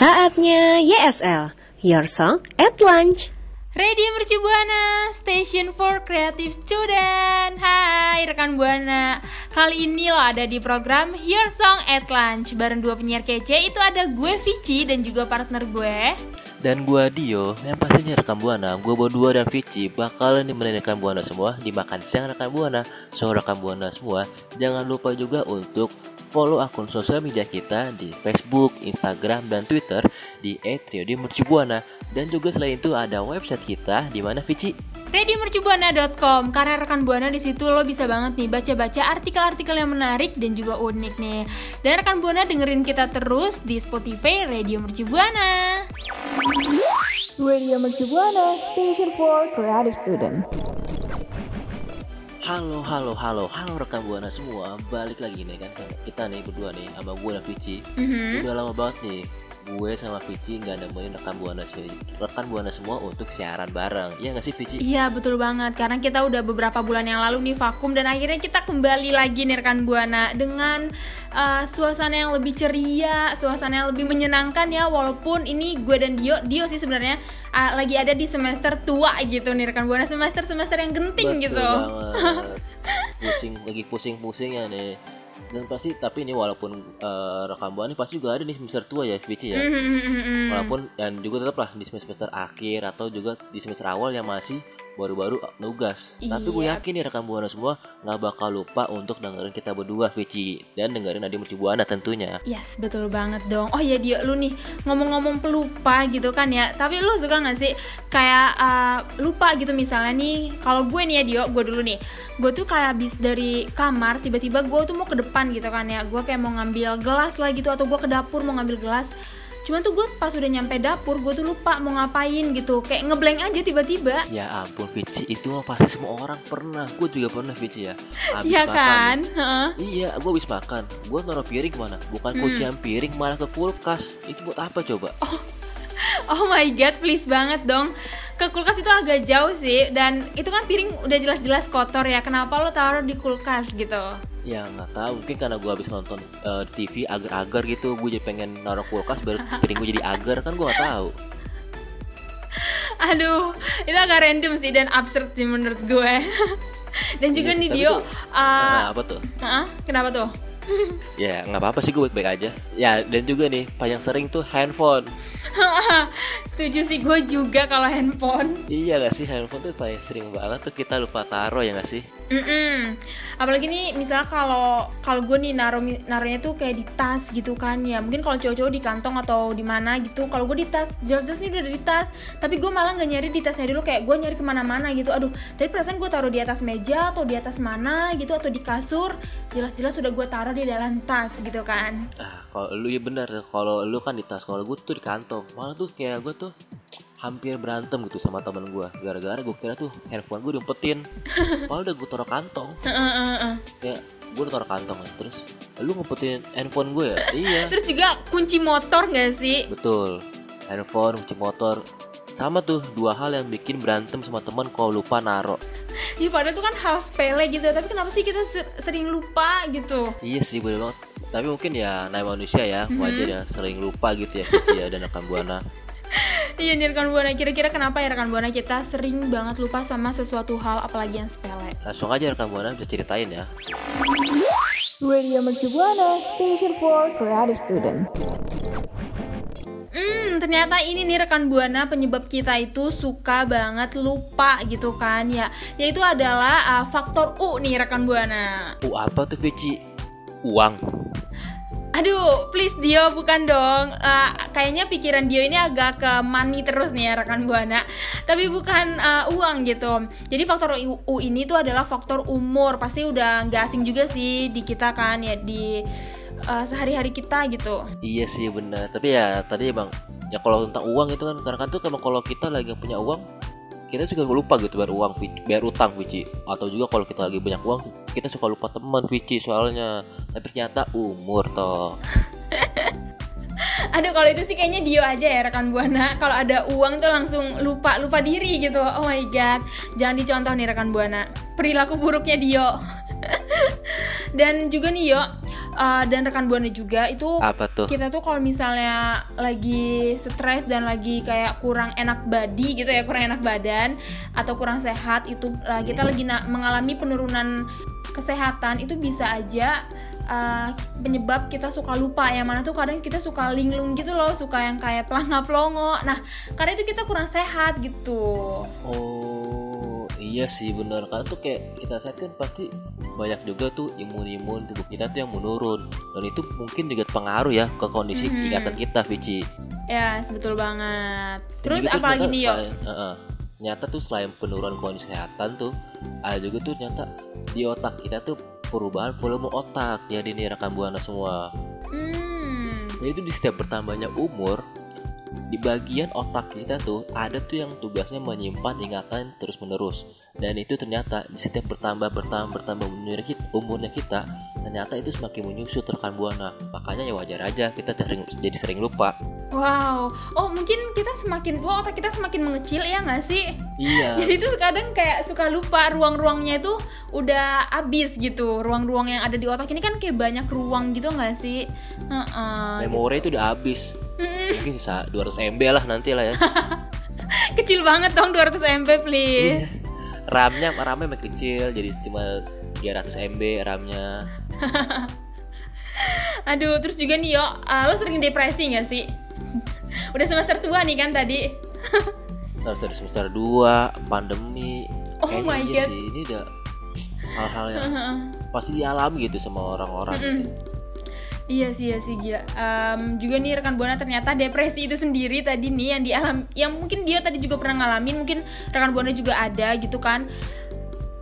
Saatnya YSL, Your Song at Lunch. Radio Mercu Buana, Station for Creative Student. Hai rekan Buana. Kali ini lo ada di program Your Song at Lunch bareng dua penyiar kece. Itu ada gue Vici dan juga partner gue. Dan gua Dio, yang pastinya rekam Buana, gua berdua dan Vici bakalan nemenin rekan Buana semua di makan siang rekan Buana. So rekan Buana semua, jangan lupa juga untuk follow akun sosial media kita di Facebook, Instagram, dan Twitter di @radiomercubuana. Dan juga selain itu ada website kita di mana Vici radiomercubuana.com karena rekan buana di situ lo bisa banget nih baca-baca artikel-artikel yang menarik dan juga unik nih. Dan rekan buana dengerin kita terus di Spotify Radio Mercu Buana. Radio Mercu Buana, Station for Creative Student. Halo, halo, halo, halo rekan Buana semua. Balik lagi nih kan kita nih berdua nih sama gue dan Vici. Mhm. Udah lama banget nih gue sama Vici nggak nemuin rekan Buana sih rekan Buana semua untuk siaran bareng Iya nggak sih Vici? Iya betul banget karena kita udah beberapa bulan yang lalu nih vakum dan akhirnya kita kembali lagi nih rekan buana dengan uh, suasana yang lebih ceria, suasana yang lebih menyenangkan ya walaupun ini gue dan Dio Dio sih sebenarnya uh, lagi ada di semester tua gitu nih rekan buana semester semester yang genting Betul gitu. banget. Pusing lagi pusing-pusingnya nih. Dan pasti tapi ini walaupun eh, rekan buana ini pasti juga ada nih semester tua ya Vici ya. Mhm, mhm, mhm. Walaupun dan juga tetaplah di semester akhir atau juga di semester awal yang masih baru-baru nugas. Tapi gue Iya. yakin nih rekan buana semua nggak bakal lupa untuk dengerin kita berdua Vici dan dengerin Adi Mercu Buana tentunya. Yes, betul banget dong. Oh ya Dio, lu nih ngomong-ngomong pelupa gitu kan ya. Tapi lu suka gak sih kayak uh, lupa gitu misalnya nih. Kalau gue nih ya Dio, gue dulu nih. Gue tuh kayak habis dari kamar, tiba-tiba gue tuh mau ke depan gitu kan ya. Gue kayak mau ngambil gelas lah gitu atau gue ke dapur mau ngambil gelas. Cuman tuh gue pas udah nyampe dapur, gue tuh lupa mau ngapain gitu. Kayak ngeblank aja tiba-tiba. Ya ampun Vici itu pasti semua orang pernah. Gue juga pernah Vici ya. Habis Iya makan kan? Iya, gue habis makan. Gue naruh piring ke mana? Bukan Hmm. kuncian piring, malah ke kulkas. Itu buat apa coba? Oh my god, please banget dong. Ke kulkas itu agak jauh sih dan itu kan piring udah jelas-jelas kotor ya. Kenapa lo taruh di kulkas gitu? Ya nggak tahu. Mungkin karena gue habis nonton eh, TV agar-agar gitu. Gue jadi pengen naruh kulkas biar piring gue jadi agar kan gue nggak tahu. Aduh, itu agak random sih dan absurd sih menurut gue. dan juga Iya, nih Dio, tuh- uh, Nah, apa tuh? kenapa tuh? Ya nggak apa-apa sih gue baik-baik aja. Ya dan juga nih paling sering tuh handphone. Setuju sih gue juga kalau handphone. Iya gak sih handphone tuh paling sering banget tuh kita lupa taruh ya gak sih? Mm-mm. Apalagi nih misalnya kalau kalau gue nih naruh naruhnya tuh kayak di tas gitu kan ya. Mungkin kalau cowok-cowok di kantong atau di mana gitu. Kalau gue di tas, jelas-jelas nih udah di tas. Tapi gue malah nggak nyari di tasnya dulu kayak gue nyari ke mana-mana gitu. Aduh, tadi perasaan gue taruh di atas meja atau di atas mana gitu atau di kasur. Jelas-jelas sudah gue taruh di dalam tas gitu kan. Ah, kalau lu ya bener. Kalau lu kan di tas, kalau gue tuh di kantong. Malah tuh kayak gue tuh hampir berantem gitu sama temen gue gara-gara gue kira tuh handphone gue diumpetin. Padahal udah gue taruh kantong. Kayak gue udah taruh kantong terus lu ngumpetin handphone gue ya? Iya. Terus juga kunci motor gak sih? betul. Handphone kunci motor. Sama tuh dua hal yang bikin berantem sama teman kalau lupa naro. Ya padahal itu kan hal sepele gitu tapi kenapa sih kita ser- sering lupa gitu? Iya sih bener banget. Tapi mungkin ya namanya manusia ya Mhm. wajar ya sering lupa gitu ya ya dan rekan buana. Iya nih rekan buana kira-kira kenapa ya rekan buana kita sering banget lupa sama sesuatu hal apalagi yang sepele Langsung aja rekan buana bisa ceritain ya. Radio Mercu Buana Station for Creative Student. Hmm, ternyata ini nih rekan buana penyebab kita itu suka banget lupa gitu kan ya. Yaitu adalah uh, faktor U nih rekan buana. Uh apa tuh Vici? Uang. Aduh, please Dio bukan dong. Uh, kayaknya pikiran Dio ini agak ke money terus nih ya rekan buana. Tapi bukan uh, uang gitu. Jadi faktor U, ini tuh adalah faktor umur. Pasti udah nggak asing juga sih di kita kan ya di uh, sehari-hari kita gitu. Iya sih benar. Tapi ya tadi bang, ya kalau tentang uang itu kan karena kan tuh kalau kita lagi punya uang, kita juga lupa gitu bayar uang, bayar utang Vici. Atau juga kalau kita lagi banyak uang, kita suka lupa teman Vici soalnya. Tapi ternyata umur toh. Aduh kalau itu sih kayaknya Dio aja ya rekan buana. Kalau ada uang tuh langsung lupa lupa diri gitu. Oh my god, jangan dicontoh nih rekan buana. Perilaku buruknya Dio. dan juga nih yo, uh, dan rekan buana juga itu Apa tuh? kita tuh kalau misalnya lagi stres dan lagi kayak kurang enak body gitu ya kurang enak badan atau kurang sehat itu uh, kita lagi na- mengalami penurunan kesehatan itu bisa aja uh, penyebab kita suka lupa. Yang mana tuh kadang kita suka linglung gitu loh suka yang kayak pelangap pelongo nah karena itu kita kurang sehat gitu. Oh iya sih benar kan tuh kayak kita sehat kan pasti banyak juga tuh imun-imun tubuh kita tuh yang menurun dan itu mungkin juga pengaruh ya ke kondisi Mhm. ingatan kita Vici. ya betul banget terus tuh apalagi nih yo. Ternyata tuh selain penurunan kondisi kesehatan tuh ada juga tuh ternyata di otak kita tuh perubahan volume otak ya ini rekan buana semua. hmm Jadi itu di setiap bertambahnya umur di bagian otak kita tuh ada tuh yang tugasnya menyimpan ingatan terus menerus dan itu ternyata di setiap bertambah bertambah bertambah umurnya kita, umurnya kita ternyata itu semakin menyusut rekan buana. Makanya ya wajar aja kita sering, jadi sering lupa. Wow. Oh mungkin kita semakin tua otak kita semakin mengecil ya nggak sih? Iya. Jadi tuh kadang kayak suka lupa ruang-ruangnya itu udah abis gitu. Ruang-ruang yang ada di otak ini kan kayak banyak ruang gitu nggak sih? Heeh. memori itu udah habis Mungkin bisa 200 MB lah nanti lah ya Kecil banget dong 200 MB please. RAM-nya RAM-nya makin kecil jadi cuma 300 MB RAM-nya Aduh, terus juga nih yo, uh, lo sering depresi nggak sih? udah semester tua nih kan tadi. semester semester 2 pandemi Oh Kayaknya my iya God. sih ini udah hal-hal yang pasti dialami gitu sama orang-orang Mm-mm. gitu. Iya sih, iya sih gila. Em, juga nih rekan buana ternyata depresi itu sendiri tadi nih yang dialam, yang mungkin dia tadi juga pernah ngalamin, mungkin rekan buana juga ada gitu kan.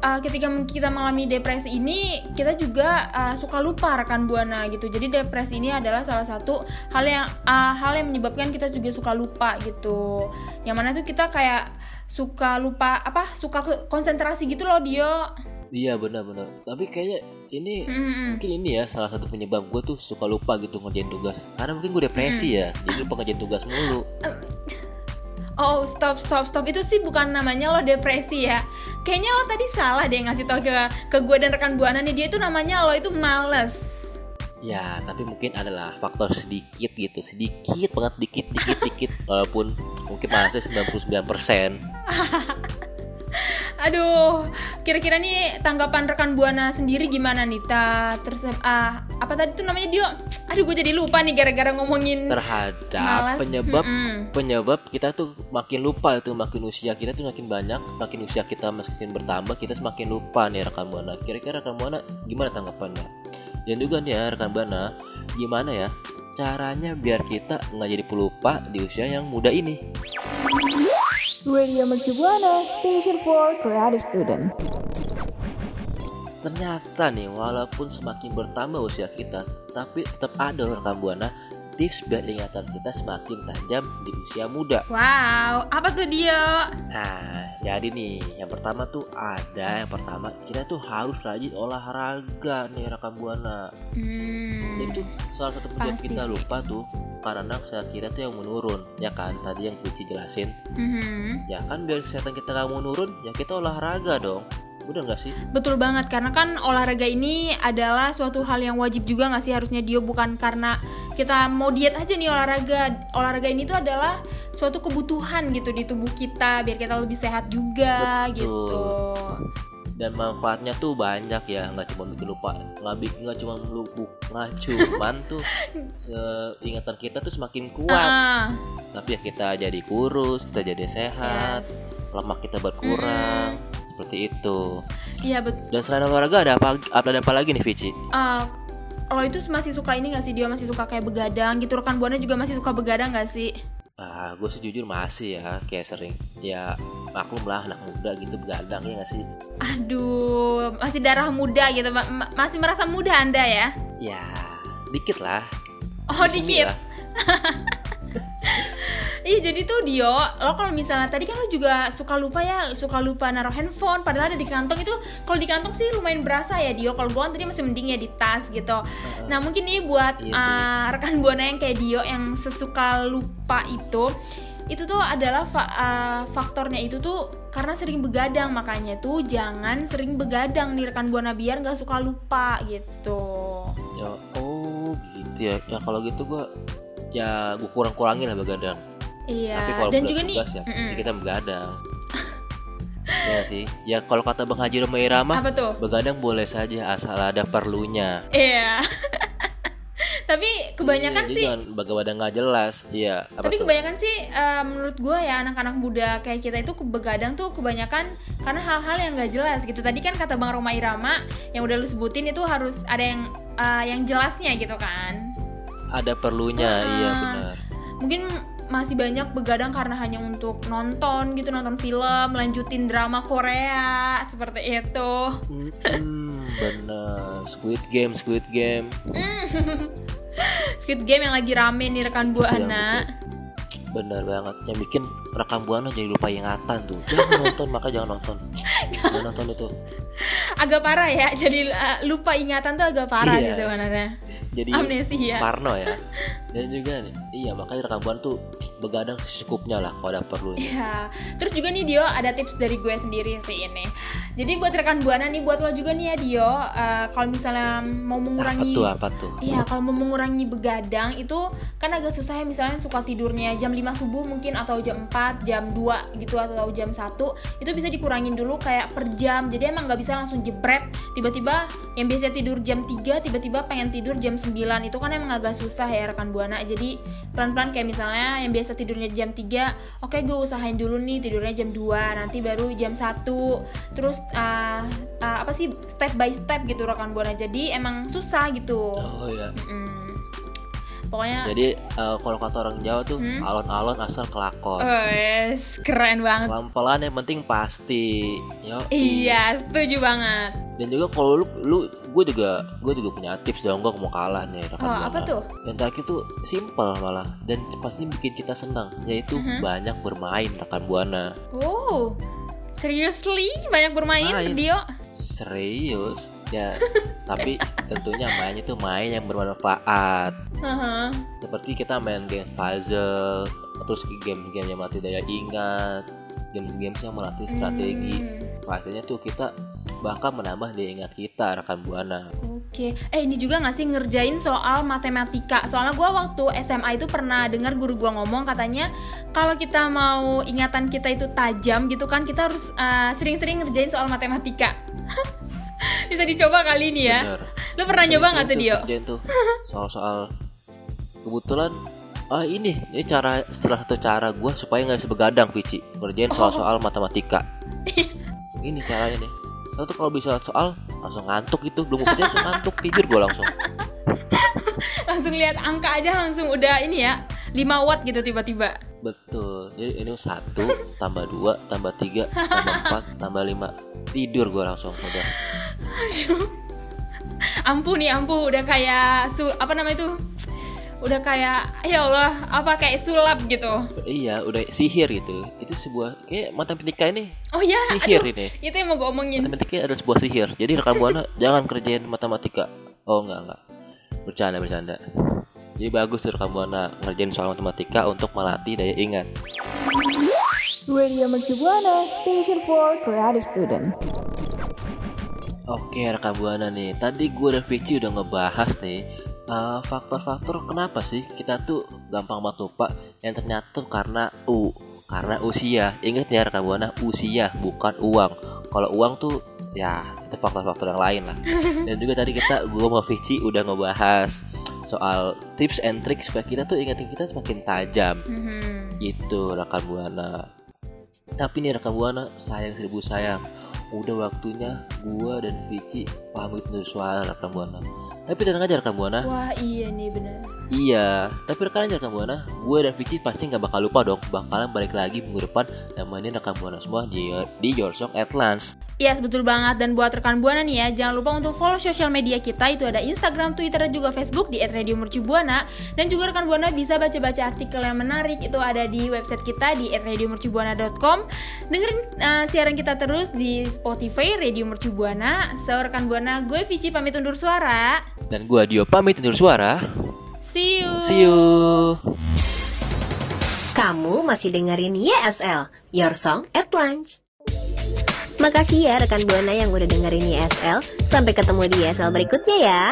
Eh, ketika kita mengalami depresi ini, kita juga eh, suka lupa rekan buana gitu. Jadi depresi ini adalah salah satu hal yang eh, hal yang menyebabkan kita juga suka lupa gitu. Yang mana tuh kita kayak suka lupa apa? Suka konsentrasi gitu loh dia. Iya benar-benar. Tapi kayaknya ini Mm-mm. mungkin ini ya salah satu penyebab gue tuh suka lupa gitu ngerjain tugas. Karena mungkin gue depresi ya, jadi lupa ngerjain tugas mulu. Oh stop stop stop itu sih bukan namanya lo depresi ya Kayaknya lo tadi salah deh ngasih tau ke, ke gue dan rekan buana nih Dia itu namanya lo itu males Ya, tapi mungkin adalah faktor sedikit gitu, sedikit banget dikit dikit dikit walaupun mungkin masih 99%. Aduh kira-kira nih tanggapan rekan buana sendiri gimana nih Ta? Terus ah, apa tadi tuh namanya dia Aduh gue jadi lupa nih gara-gara ngomongin terhadap Malas. penyebab Mm-mm. penyebab kita tuh makin lupa itu makin usia kita tuh makin banyak makin usia kita makin bertambah kita semakin lupa nih rekan buana kira-kira rekan buana gimana tanggapannya dan juga nih ya rekan buana gimana ya caranya biar kita nggak jadi pelupa di usia yang muda ini Radio Mercu Buana Station for Creative Student. ternyata nih walaupun semakin bertambah usia kita tapi tetap ada loh rekan tips biar ingatan kita semakin tajam di usia muda Wow apa tuh dia? Nah, jadi nih, yang pertama tuh ada yang pertama kita tuh harus rajin olahraga nih rekan buana. Hmm, tuh salah satu penyebab kita sih. lupa tuh karena kesehatan kita tuh yang menurun, ya kan? Tadi yang Puci jelasin, mhm. ya kan biar kesehatan kita nggak menurun, ya kita olahraga dong. Udah nggak sih? Betul banget karena kan olahraga ini adalah suatu hal yang wajib juga nggak sih harusnya Dio bukan karena kita mau diet aja nih olahraga. Olahraga ini tuh adalah suatu kebutuhan gitu di tubuh kita biar kita lebih sehat juga Betul. gitu. Dan manfaatnya tuh banyak ya, nggak cuma bikin lupa, nggak bikin nggak cuma lupa, nggak cuman tuh seingatan kita tuh semakin kuat. Ah, Tapi ya kita jadi kurus, kita jadi sehat, yes. lemak kita berkurang, seperti itu. Iya betul. Dan selain olahraga ada apa ada apa lagi nih Vici? Ah, lo itu masih suka ini gak sih dia masih suka kayak begadang gitu rekan buana juga masih suka begadang gak sih? Ah, gue sih jujur masih ya, kayak sering ya maklum lah anak muda gitu begadang ya nggak sih? Aduh, masih darah muda gitu, ma- ma- masih merasa muda anda ya? Ya dikit lah. Oh sini dikit. Iya jadi tuh Dio, lo kalau misalnya tadi kan lo juga suka lupa ya, suka lupa naruh handphone, padahal ada di kantong itu. Kalau di kantong sih lumayan berasa ya Dio. Kalau gua kan tadi masih mending ya di tas gitu. Nah mungkin nih buat Iya uh, rekan buana yang kayak Dio yang sesuka lupa itu, itu tuh adalah fa- uh, faktornya itu tuh karena sering begadang makanya tuh jangan sering begadang nih rekan buana biar nggak suka lupa gitu. Ya, oh gitu ya. Ya kalau gitu gue ya gue kurang-kurangin lah begadang. Iya. Tapi kalau Dan juga nih, tugas ya mm-mm. pasti kita begadang. ya sih. Ya kalau kata Bang Haji Roma Irama, apa tuh? begadang boleh saja asal ada perlunya. Iya. Tapi kebanyakan Iya, sih begadang nggak jelas. Iya. tapi tuh? kebanyakan sih eh, menurut gue ya anak-anak muda kayak kita itu begadang tuh kebanyakan karena hal-hal yang gak jelas gitu tadi kan kata bang Roma Irama yang udah lu sebutin itu harus ada yang eh, yang jelasnya gitu kan ada perlunya, iya Ah. benar. mungkin masih banyak begadang karena hanya untuk nonton gitu nonton film lanjutin drama Korea seperti itu Hmm, bener. Squid Game, Squid Game. Squid Game yang lagi rame nih rekan Iya, buana Bener banget. Yang bikin rekam buana jadi lupa ingatan tuh. Jangan nonton, maka jangan nonton. Jangan nonton itu. Agak parah ya jadi eh, lupa ingatan tuh agak parah Iya. sih sebenarnya Jadi amnesia Parno ya. Dan juga nih, iya makanya rekam buana tuh begadang secukupnya lah kalau ada perlunya. Iya. Terus juga nih Dio ada tips dari gue sendiri sih ini. Jadi buat rekan buana nih buat lo juga nih ya Dio, eh, kalau misalnya mau Apa mengurangi tuh, apa tuh? Iya, kalau mau mengurangi begadang itu kan agak susah ya misalnya suka tidurnya jam 5 subuh mungkin atau jam 4, jam 2 gitu atau jam 1 itu bisa dikurangin dulu kayak per jam. Jadi emang nggak bisa langsung jebret tiba-tiba yang biasa tidur jam 3 tiba-tiba pengen tidur jam 9 itu kan emang agak susah ya rekan buana. Jadi pelan-pelan kayak misalnya yang biasa tidurnya jam 3, oke gue usahain dulu nih tidurnya jam 2, nanti baru jam 1. Terus uh, uh, apa sih step by step gitu rekan buana. Jadi emang susah gitu. Oh ya. Mm. Pokoknya Jadi eh, kalau kata orang Jawa tuh Hmm? alon-alon asal kelakon. Wes, keren banget. Pelan-pelan yang penting pasti. Yo. Iya, setuju banget. Dan juga kalau lu, lu gue juga gue juga punya tips dong gue mau kalah nih rekan Oh, apa tuh? Yang terakhir tuh simple malah dan pasti bikin kita senang yaitu Mhm. banyak bermain rekan buana. Oh, seriously banyak bermain Main. Dio? Serius ya tapi tentunya mainnya tuh main yang bermanfaat Haha. seperti kita main game puzzle terus game-game yang melatih daya ingat game-game yang melatih strategi Hmm, pastinya tuh kita bahkan menambah daya ingat kita rekan buana Oke, eh ini juga nggak sih ngerjain soal matematika? Soalnya gua waktu SMA itu pernah dengar guru gua ngomong katanya kalau kita mau ingatan kita itu tajam gitu kan kita harus uh, sering-sering ngerjain soal matematika. Bisa dicoba kali ini ya. Bener. Lu pernah nyoba nggak tuh Dio? Tuh. Soal-soal kebetulan ah ini ini cara salah satu cara gue supaya nggak sebegadang Vici. Ngerjain soal-soal matematika. Ini caranya nih. Satu kalau bisa soal langsung ngantuk gitu. Belum kerja langsung ngantuk tidur gue langsung. Langsung lihat angka aja langsung udah ini ya 5 watt gitu tiba-tiba. Betul. Jadi ini satu tambah dua tambah tiga tambah empat tambah lima. Tidur gue langsung udah ampuh nih ampuh. Udah kayak su apa namanya itu? Udah kayak ya Allah apa kayak sulap gitu. Iya udah sihir gitu. Itu sebuah kayak matematika ini. Oh ya Sihir aduh. ini. itu yang mau gue omongin. Matematika adalah sebuah sihir. Jadi rekan buana jangan kerjain matematika. Oh enggak enggak. Bercanda bercanda. Jadi bagus tuh rekan buana ngerjain soal matematika untuk melatih daya ingat. Radio Mercu Buana Station for Creative Student. Oke rekam buana nih, tadi gue dan Vici udah ngebahas nih uh, faktor-faktor kenapa sih kita tuh gampang banget lupa yang ternyata tuh karena u karena usia. Ingat ya rekam buana usia bukan uang. Kalau uang tuh ya itu faktor-faktor yang lain lah. Dan juga tadi kita gue sama Vici udah ngebahas soal tips and tricks supaya kita tuh ingetin kita semakin tajam Mhm. itu rekam buana. Tapi nih rekam buana sayang seribu sayang udah waktunya gua dan Vici pamit undur suara rekam buana. Tapi tenang aja rekam buana. Wah iya nih bener. Iya, tapi rekan aja rekam buana. Gue dan Vici pasti nggak bakal lupa dong. Bakalan balik lagi minggu depan nemenin rekam buana semua di di Your Song. Yes betul banget dan buat rekan buana nih ya jangan lupa untuk follow sosial media kita itu ada Instagram, Twitter dan juga Facebook di @radiomercubuana dan juga rekan buana bisa baca-baca artikel yang menarik itu ada di website kita di @radiomercubuana.com. Dengerin uh, siaran kita terus di Spotify Radio Mercubuana. So rekan buana gue Vici pamit undur suara. Dan gue Dio pamit undur suara. See you. See you. Kamu masih dengerin YSL, Your Song at Lunch. Makasih ya rekan Buana yang udah dengerin YSL. Sampai ketemu di YSL berikutnya ya.